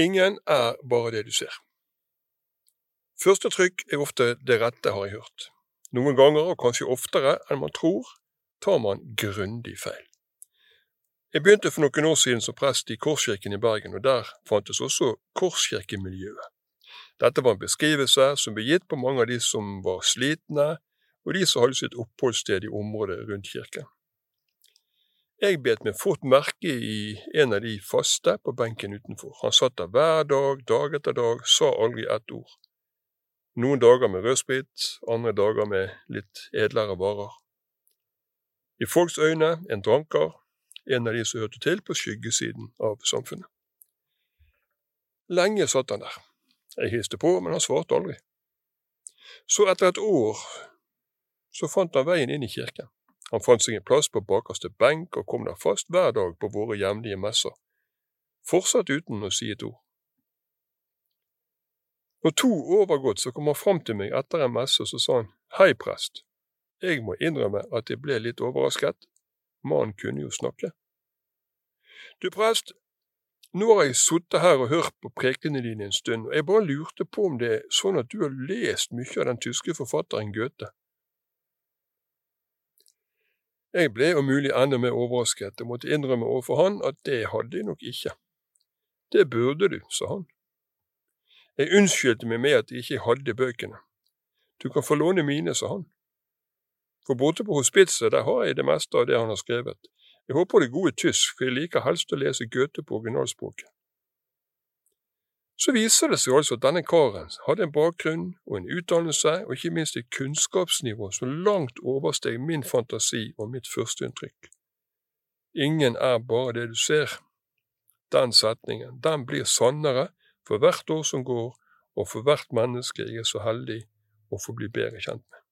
Ingen er bare det du ser. Første trykk er ofte det rette, har jeg hørt. Noen ganger, og kanskje oftere enn man tror, tar man grundig feil. Jeg begynte for noen år siden som prest i Korskirken i Bergen, og der fantes også Korskirkemiljøet. Dette var en beskrivelse som ble gitt på mange av de som var slitne, og de som hadde sitt oppholdssted i området rundt kirken. Jeg bet meg fort merke i en av de faste på benken utenfor. Han satt der hver dag, dag etter dag, sa aldri ett ord. Noen dager med rødsprit, andre dager med litt edlere varer. I folks øyne en dranker, en av de som hørte til på skyggesiden av samfunnet. Lenge satt han der. Jeg hilste på, men han svarte aldri. Så etter et år så fant han veien inn i kirken. Han fant seg en plass på bakerste benk og kom der fast hver dag på våre jevnlige messer, fortsatt uten å si et ord. Når to år var gått, så kom han fram til meg etter en messe og så sa han, hei, prest, jeg må innrømme at jeg ble litt overrasket, mannen kunne jo snakke. Du, prest, nå har jeg sittet her og hørt på prekene dine en stund, og jeg bare lurte på om det er sånn at du har lest mye av den tyske forfatteren Goethe. Jeg ble om mulig enda mer overrasket og måtte innrømme overfor han at det hadde jeg nok ikke. Det burde du, sa han. Jeg unnskyldte meg med at jeg ikke hadde bøkene. Du kan få låne mine, sa han. For borte på hospitset der har jeg det meste av det han har skrevet. Jeg håper det gode tysk, for jeg liker helst å lese Goethe på originalspråket. Så viser det seg altså at denne karen hadde en bakgrunn og en utdannelse, og ikke minst et kunnskapsnivå som langt oversteg min fantasi og mitt førsteinntrykk. Ingen er bare det du ser. Den setningen, den blir sannere for hvert år som går, og for hvert menneske jeg er så heldig å få bli bedre kjent med.